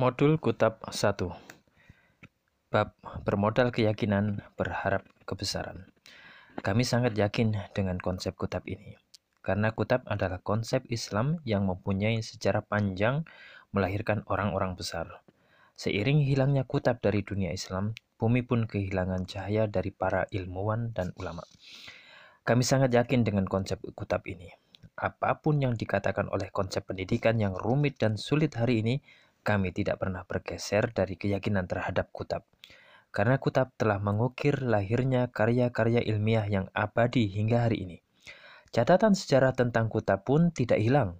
Modul Kutab 1 Bab bermodal keyakinan berharap kebesaran Kami sangat yakin dengan konsep kutab ini karena kutab adalah konsep Islam yang mempunyai sejarah panjang melahirkan orang-orang besar. Seiring hilangnya kutab dari dunia Islam, bumi pun kehilangan cahaya dari para ilmuwan dan ulama. Kami sangat yakin dengan konsep kutab ini. Apa pun yang dikatakan oleh konsep pendidikan yang rumit dan sulit hari ini, kami tidak pernah bergeser dari keyakinan terhadap kutab. Karena kutab telah mengukir lahirnya karya-karya ilmiah yang abadi hingga hari ini. Catatan sejarah tentang kutab pun tidak hilang.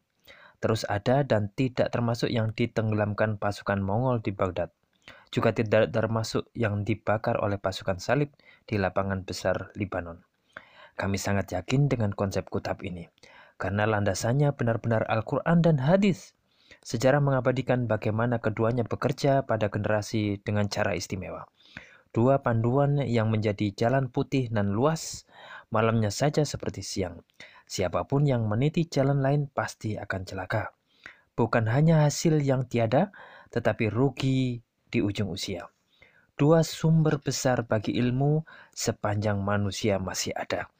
Terus ada dan tidak termasuk yang ditenggelamkan pasukan Mongol di Baghdad. Juga tidak termasuk yang dibakar oleh pasukan salib di lapangan besar Libanon. Kami sangat yakin dengan konsep kutab ini, karena landasannya benar-benar Al-Quran dan hadis. Sejarah mengabadikan bagaimana keduanya bekerja pada generasi dengan cara istimewa. Dua panduan yang menjadi jalan putih dan luas, malamnya saja seperti siang. Siapa pun yang meniti jalan lain pasti akan celaka. Bukan hanya hasil yang tiada, tetapi rugi di ujung usia. Dua sumber besar bagi ilmu sepanjang manusia masih ada,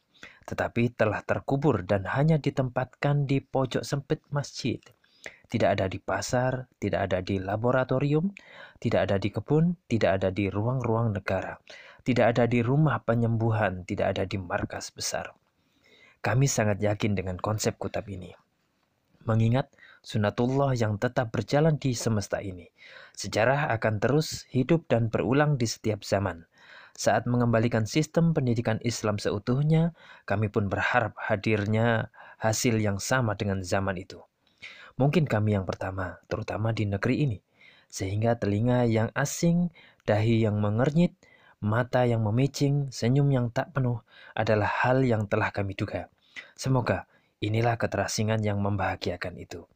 tetapi telah terkubur dan hanya ditempatkan di pojok sempit masjid tidak ada di pasar, tidak ada di laboratorium, tidak ada di kebun, tidak ada di ruang-ruang negara, tidak ada di rumah penyembuhan, tidak ada di markas besar. Kami sangat yakin dengan konsep kutab ini. Mengingat sunatullah yang tetap berjalan di semesta ini. Sejarah akan terus hidup dan berulang di setiap zaman. Saat mengembalikan sistem pendidikan Islam seutuhnya, kami pun berharap hadirnya hasil yang sama dengan zaman itu. Mungkin kami yang pertama, terutama di negeri ini, sehingga telinga yang asing, dahi yang mengernyit, mata yang memicing, senyum yang tak penuh adalah hal yang telah kami duga. Semoga inilah keterasingan yang membahagiakan itu.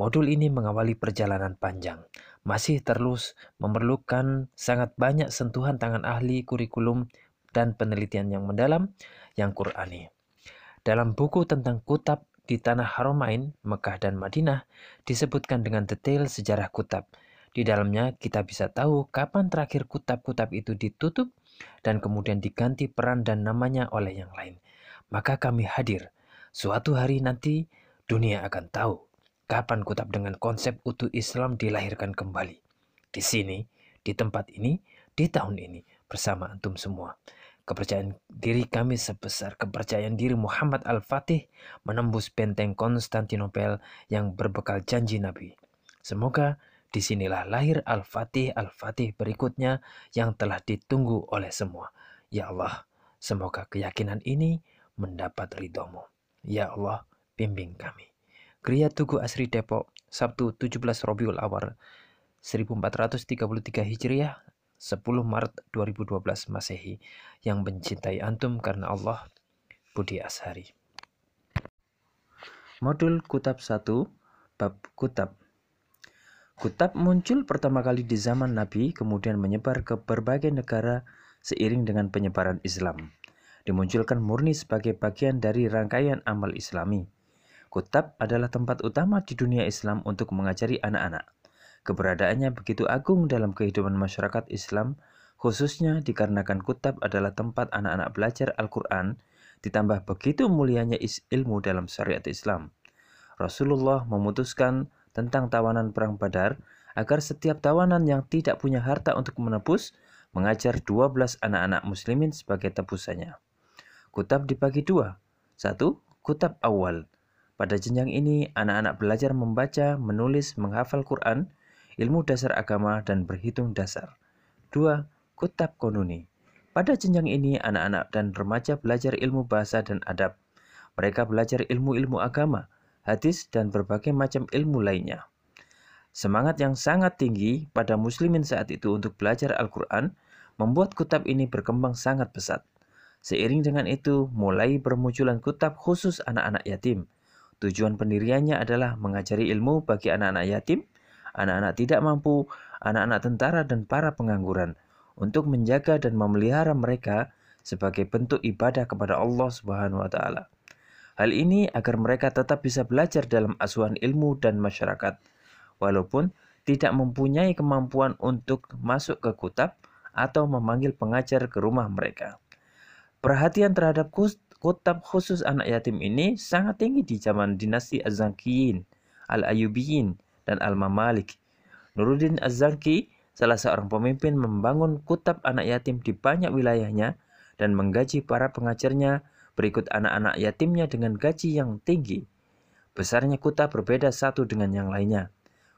Modul ini mengawali perjalanan panjang, masih terus memerlukan sangat banyak sentuhan tangan ahli kurikulum dan penelitian yang mendalam yang Qurani. Dalam buku tentang kutab di tanah Haramain, Mekah dan Madinah disebutkan dengan detail sejarah kutab. Di dalamnya kita bisa tahu kapan terakhir kutab-kutab itu ditutup dan kemudian diganti peran dan namanya oleh yang lain. Maka kami hadir. Suatu hari nanti dunia akan tahu kapan kutab dengan konsep utuh Islam dilahirkan kembali. Di sini, di tempat ini, di tahun ini bersama antum semua. Kepercayaan diri kami sebesar kepercayaan diri Muhammad Al-Fatih menembus benteng Konstantinopel yang berbekal janji Nabi. Semoga di sinilah lahir Al-Fatih Al-Fatih berikutnya yang telah ditunggu oleh semua. Ya Allah, semoga keyakinan ini mendapat ridhomu. Ya Allah, bimbing kami. Kriya Tugu Asri Depok, Sabtu 17 Robiul Awal 1433 Hijriah 10 Maret 2012 Masehi yang mencintai antum karena Allah Budi Ashari. Modul Kutab 1 Bab Kutab Kutab muncul pertama kali di zaman Nabi kemudian menyebar ke berbagai negara seiring dengan penyebaran Islam. Dimunculkan murni sebagai bagian dari rangkaian amal Islami. Kutab adalah tempat utama di dunia Islam untuk mengajari anak-anak. Keberadaannya begitu agung dalam kehidupan masyarakat Islam, khususnya dikarenakan kutab adalah tempat anak-anak belajar Al-Quran, ditambah begitu mulianya ilmu dalam syariat Islam. Rasulullah memutuskan tentang tawanan perang badar agar setiap tawanan yang tidak punya harta untuk menebus mengajar 12 anak-anak muslimin sebagai tebusannya. Kutab dibagi dua. Satu, kutab awal. Pada jenjang ini, anak-anak belajar membaca, menulis, menghafal Quran, ilmu dasar agama, dan berhitung dasar. 2. Kutab Konuni Pada jenjang ini, anak-anak dan remaja belajar ilmu bahasa dan adab. Mereka belajar ilmu-ilmu agama, hadis, dan berbagai macam ilmu lainnya. Semangat yang sangat tinggi pada muslimin saat itu untuk belajar Al-Quran membuat kutab ini berkembang sangat pesat. Seiring dengan itu, mulai bermunculan kutab khusus anak-anak yatim. Tujuan pendiriannya adalah mengajari ilmu bagi anak-anak yatim anak-anak tidak mampu, anak-anak tentara dan para pengangguran untuk menjaga dan memelihara mereka sebagai bentuk ibadah kepada Allah Subhanahu wa taala. Hal ini agar mereka tetap bisa belajar dalam asuhan ilmu dan masyarakat walaupun tidak mempunyai kemampuan untuk masuk ke kutab atau memanggil pengajar ke rumah mereka. Perhatian terhadap kutab khusus anak yatim ini sangat tinggi di zaman dinasti Az-Zankiyin, Al-Ayubiyin, dan Al-Mamalik. Nuruddin Az-Zanki, salah seorang pemimpin membangun kutab anak yatim di banyak wilayahnya dan menggaji para pengajarnya berikut anak-anak yatimnya dengan gaji yang tinggi. Besarnya kutab berbeda satu dengan yang lainnya.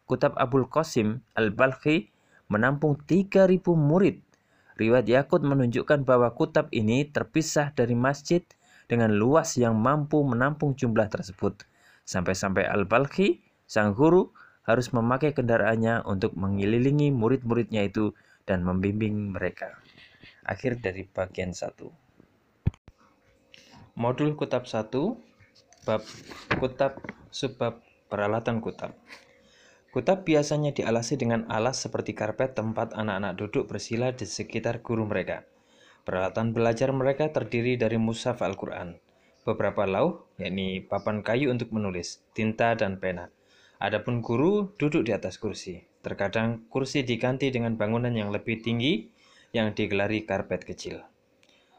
Kutab Abul Qasim Al-Balkhi menampung 3.000 murid. Riwayat Yakut menunjukkan bahwa kutab ini terpisah dari masjid dengan luas yang mampu menampung jumlah tersebut. Sampai-sampai Al-Balkhi, sang guru, harus memakai kendaraannya untuk mengelilingi murid-muridnya itu dan membimbing mereka. Akhir dari bagian 1. Modul Kutab 1 Bab Kutab Subbab Peralatan Kutab Kutab biasanya dialasi dengan alas seperti karpet tempat anak-anak duduk bersila di sekitar guru mereka. Peralatan belajar mereka terdiri dari mushaf Al-Quran, beberapa lauh, yakni papan kayu untuk menulis, tinta, dan pena. Adapun guru duduk di atas kursi. Terkadang kursi diganti dengan bangunan yang lebih tinggi yang digelari karpet kecil.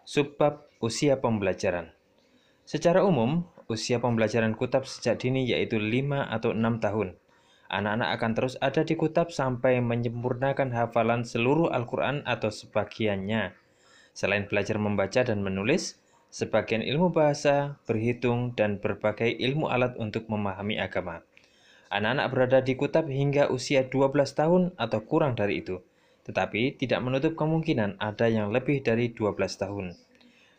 Subbab usia pembelajaran. Secara umum, usia pembelajaran kutab sejak dini yaitu 5 atau 6 tahun. Anak-anak akan terus ada di kutab sampai menyempurnakan hafalan seluruh Al-Quran atau sebagiannya Selain belajar membaca dan menulis, sebagian ilmu bahasa, berhitung, dan berbagai ilmu alat untuk memahami agama. Anak-anak berada di kutab hingga usia 12 tahun atau kurang dari itu, tetapi tidak menutup kemungkinan ada yang lebih dari 12 tahun.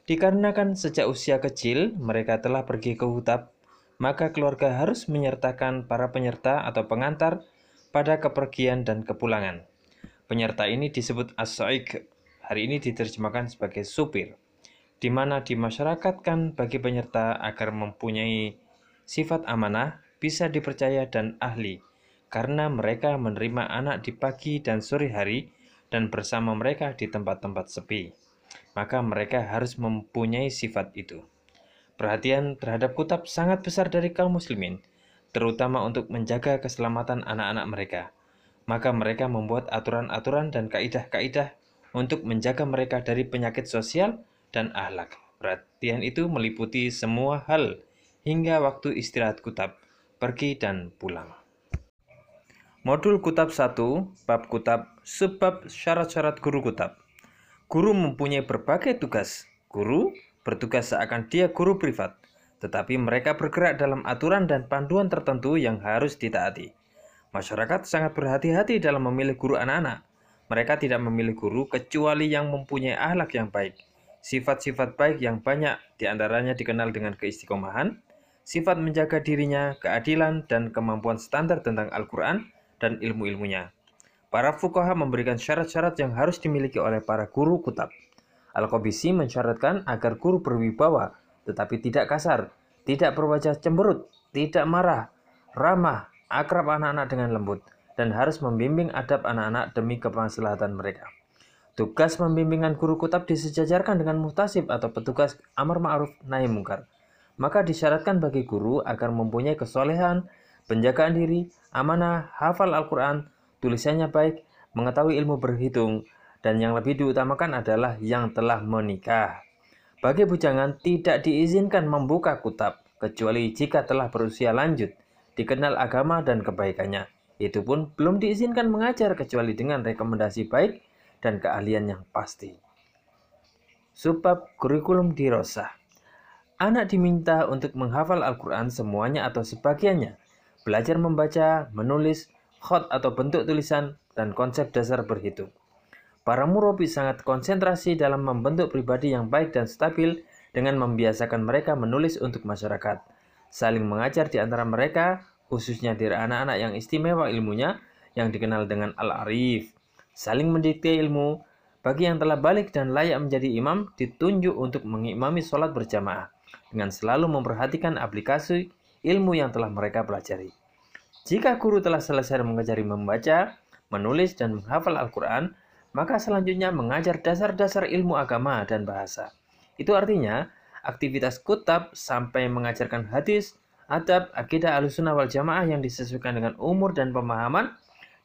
Dikarenakan sejak usia kecil mereka telah pergi ke kutab, maka keluarga harus menyertakan para penyerta atau pengantar pada kepergian dan kepulangan. Penyerta ini disebut as hari ini diterjemahkan sebagai supir, di mana dimasyarakatkan bagi penyerta agar mempunyai sifat amanah, bisa dipercaya dan ahli, karena mereka menerima anak di pagi dan sore hari dan bersama mereka di tempat-tempat sepi. Maka mereka harus mempunyai sifat itu. Perhatian terhadap kutab sangat besar dari kaum muslimin, terutama untuk menjaga keselamatan anak-anak mereka. Maka mereka membuat aturan-aturan dan kaidah-kaidah untuk menjaga mereka dari penyakit sosial dan ahlak. Perhatian itu meliputi semua hal hingga waktu istirahat kutab, pergi dan pulang. Modul Kutab 1, Bab Kutab, Sebab Syarat-syarat Guru Kutab. Guru mempunyai berbagai tugas. Guru bertugas seakan dia guru privat, tetapi mereka bergerak dalam aturan dan panduan tertentu yang harus ditaati. Masyarakat sangat berhati-hati dalam memilih guru anak-anak. Mereka tidak memilih guru kecuali yang mempunyai ahlak yang baik. Sifat-sifat baik yang banyak di antaranya dikenal dengan keistiqomahan, sifat menjaga dirinya, keadilan, dan kemampuan standar tentang Al-Quran dan ilmu-ilmunya. Para fukaha memberikan syarat-syarat yang harus dimiliki oleh para guru kutab. Al-Qabisi mensyaratkan agar guru berwibawa, tetapi tidak kasar, tidak berwajah cemberut, tidak marah, ramah, akrab anak-anak dengan lembut, dan harus membimbing adab anak-anak demi kemaslahatan mereka. Tugas pembimbingan guru kutab disejajarkan dengan muhtasib atau petugas amar ma'ruf nahi mungkar. Maka disyaratkan bagi guru agar mempunyai kesolehan, penjagaan diri, amanah, hafal Al-Quran, tulisannya baik, mengetahui ilmu berhitung, dan yang lebih diutamakan adalah yang telah menikah. Bagi bujangan tidak diizinkan membuka kutab, kecuali jika telah berusia lanjut, dikenal agama dan kebaikannya. Itu pun belum diizinkan mengajar kecuali dengan rekomendasi baik dan keahlian yang pasti. Subbab kurikulum dirosah. Anak diminta untuk menghafal Al-Quran semuanya atau sebagiannya, belajar membaca, menulis, khot atau bentuk tulisan, dan konsep dasar berhitung. Para murabi sangat konsentrasi dalam membentuk pribadi yang baik dan stabil dengan membiasakan mereka menulis untuk masyarakat, saling mengajar di antara mereka, khususnya dari anak-anak yang istimewa ilmunya yang dikenal dengan al-arif. Saling mendikte ilmu, bagi yang telah balik dan layak menjadi imam ditunjuk untuk mengimami sholat berjamaah dengan selalu memperhatikan aplikasi ilmu yang telah mereka pelajari. Jika guru telah selesai mengajari membaca, menulis, dan menghafal Al-Quran, maka selanjutnya mengajar dasar-dasar ilmu agama dan bahasa. Itu artinya, aktivitas kutab sampai mengajarkan hadis, adab, akidah alusunah wal jamaah yang disesuaikan dengan umur dan pemahaman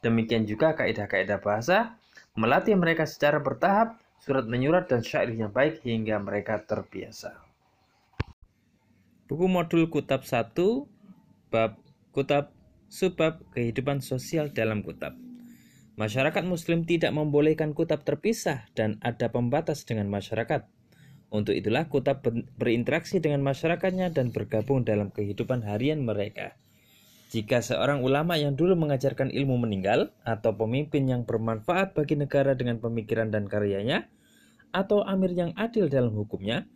Demikian juga kaidah-kaidah bahasa, melatih mereka secara bertahap, surat menyurat dan syair yang baik hingga mereka terbiasa. Buku modul Kutab 1 Bab Kutab Subbab Kehidupan Sosial dalam Kutab Masyarakat Muslim tidak membolehkan kutab terpisah dan ada pembatas dengan masyarakat. Untuk itulah kutab berinteraksi dengan masyarakatnya dan bergabung dalam kehidupan harian mereka. Jika seorang ulama yang dulu mengajarkan ilmu meninggal, atau pemimpin yang bermanfaat bagi negara dengan pemikiran dan karyanya, atau amir yang adil dalam hukumnya,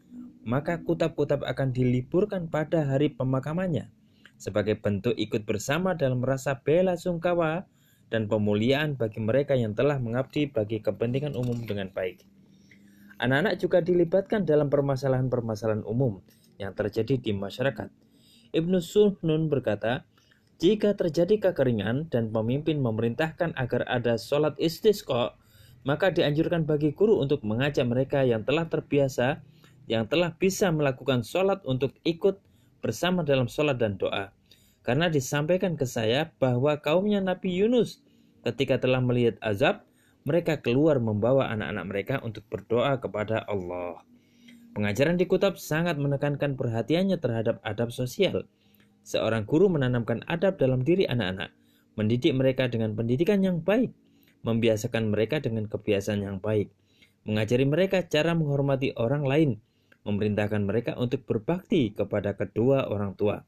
maka kutab-kutab akan diliburkan pada hari pemakamannya sebagai bentuk ikut bersama dalam rasa bela sungkawa dan pemuliaan bagi mereka yang telah mengabdi bagi kepentingan umum dengan baik. Anak-anak juga dilibatkan dalam permasalahan-permasalahan umum yang terjadi di masyarakat. Ibnu Suhnun berkata, jika terjadi kekeringan dan pemimpin memerintahkan agar ada sholat istisqa, maka dianjurkan bagi guru untuk mengajak mereka yang telah terbiasa, yang telah bisa melakukan sholat untuk ikut bersama dalam sholat dan doa. Karena disampaikan ke saya bahwa kaumnya Nabi Yunus ketika telah melihat azab, mereka keluar membawa anak-anak mereka untuk berdoa kepada Allah. Pengajaran di Kutab sangat menekankan perhatiannya terhadap adab sosial. Seorang guru menanamkan adab dalam diri anak-anak, mendidik mereka dengan pendidikan yang baik, membiasakan mereka dengan kebiasaan yang baik, mengajari mereka cara menghormati orang lain, memerintahkan mereka untuk berbakti kepada kedua orang tua,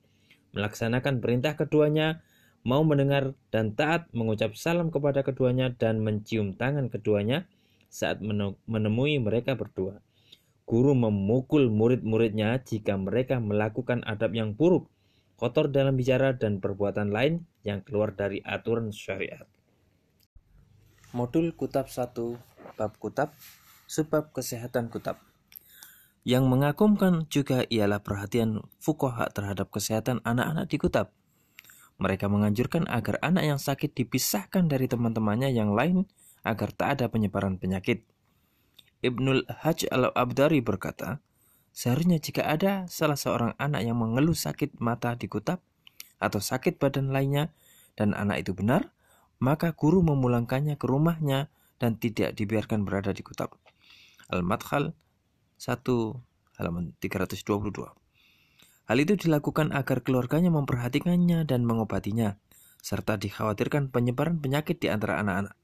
melaksanakan perintah keduanya, mau mendengar dan taat mengucap salam kepada keduanya dan mencium tangan keduanya saat menemui mereka berdua. Guru memukul murid-muridnya jika mereka melakukan adab yang buruk, kotor dalam bicara dan perbuatan lain yang keluar dari aturan syariat. Modul Kutab 1 Bab Kutab Subbab Kesehatan Kutab yang mengagumkan juga ialah perhatian fukoha terhadap kesehatan anak-anak di kutab. Mereka menganjurkan agar anak yang sakit dipisahkan dari teman-temannya yang lain agar tak ada penyebaran penyakit. Ibnul Hajj al-Abdari berkata, seharusnya jika ada salah seorang anak yang mengeluh sakit mata di kutab atau sakit badan lainnya dan anak itu benar, maka guru memulangkannya ke rumahnya dan tidak dibiarkan berada di kutab. Al-Madkhal 1 halaman 322. Hal itu dilakukan agar keluarganya memperhatikannya dan mengobatinya, serta dikhawatirkan penyebaran penyakit di antara anak-anak.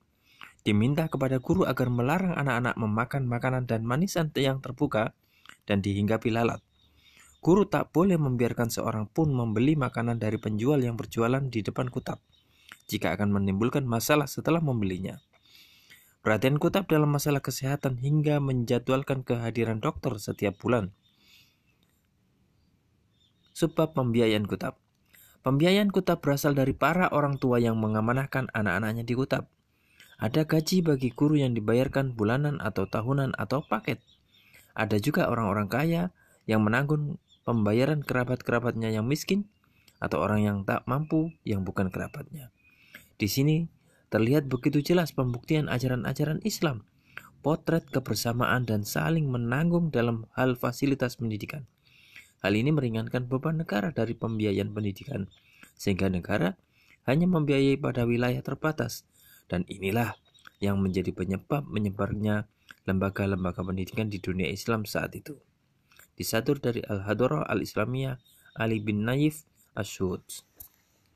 Diminta kepada guru agar melarang anak-anak memakan makanan dan manisan yang terbuka dan dihinggapi lalat. Guru tak boleh membiarkan seorang pun membeli makanan dari penjual yang berjualan di depan kutab, jika akan menimbulkan masalah setelah membelinya. Perhatian Kutab dalam masalah kesehatan hingga menjadwalkan kehadiran dokter setiap bulan. Sebab pembiayaan Kutab Pembiayaan Kutab berasal dari para orang tua yang mengamanahkan anak-anaknya di Kutab. Ada gaji bagi guru yang dibayarkan bulanan atau tahunan atau paket. Ada juga orang-orang kaya yang menanggung pembayaran kerabat-kerabatnya yang miskin atau orang yang tak mampu yang bukan kerabatnya. Di sini terlihat begitu jelas pembuktian ajaran-ajaran Islam, potret kebersamaan dan saling menanggung dalam hal fasilitas pendidikan. Hal ini meringankan beban negara dari pembiayaan pendidikan, sehingga negara hanya membiayai pada wilayah terbatas, dan inilah yang menjadi penyebab menyebarnya lembaga-lembaga pendidikan di dunia Islam saat itu. Disatur dari Al-Hadarah Al-Islamiyah Ali bin Naif Asyud.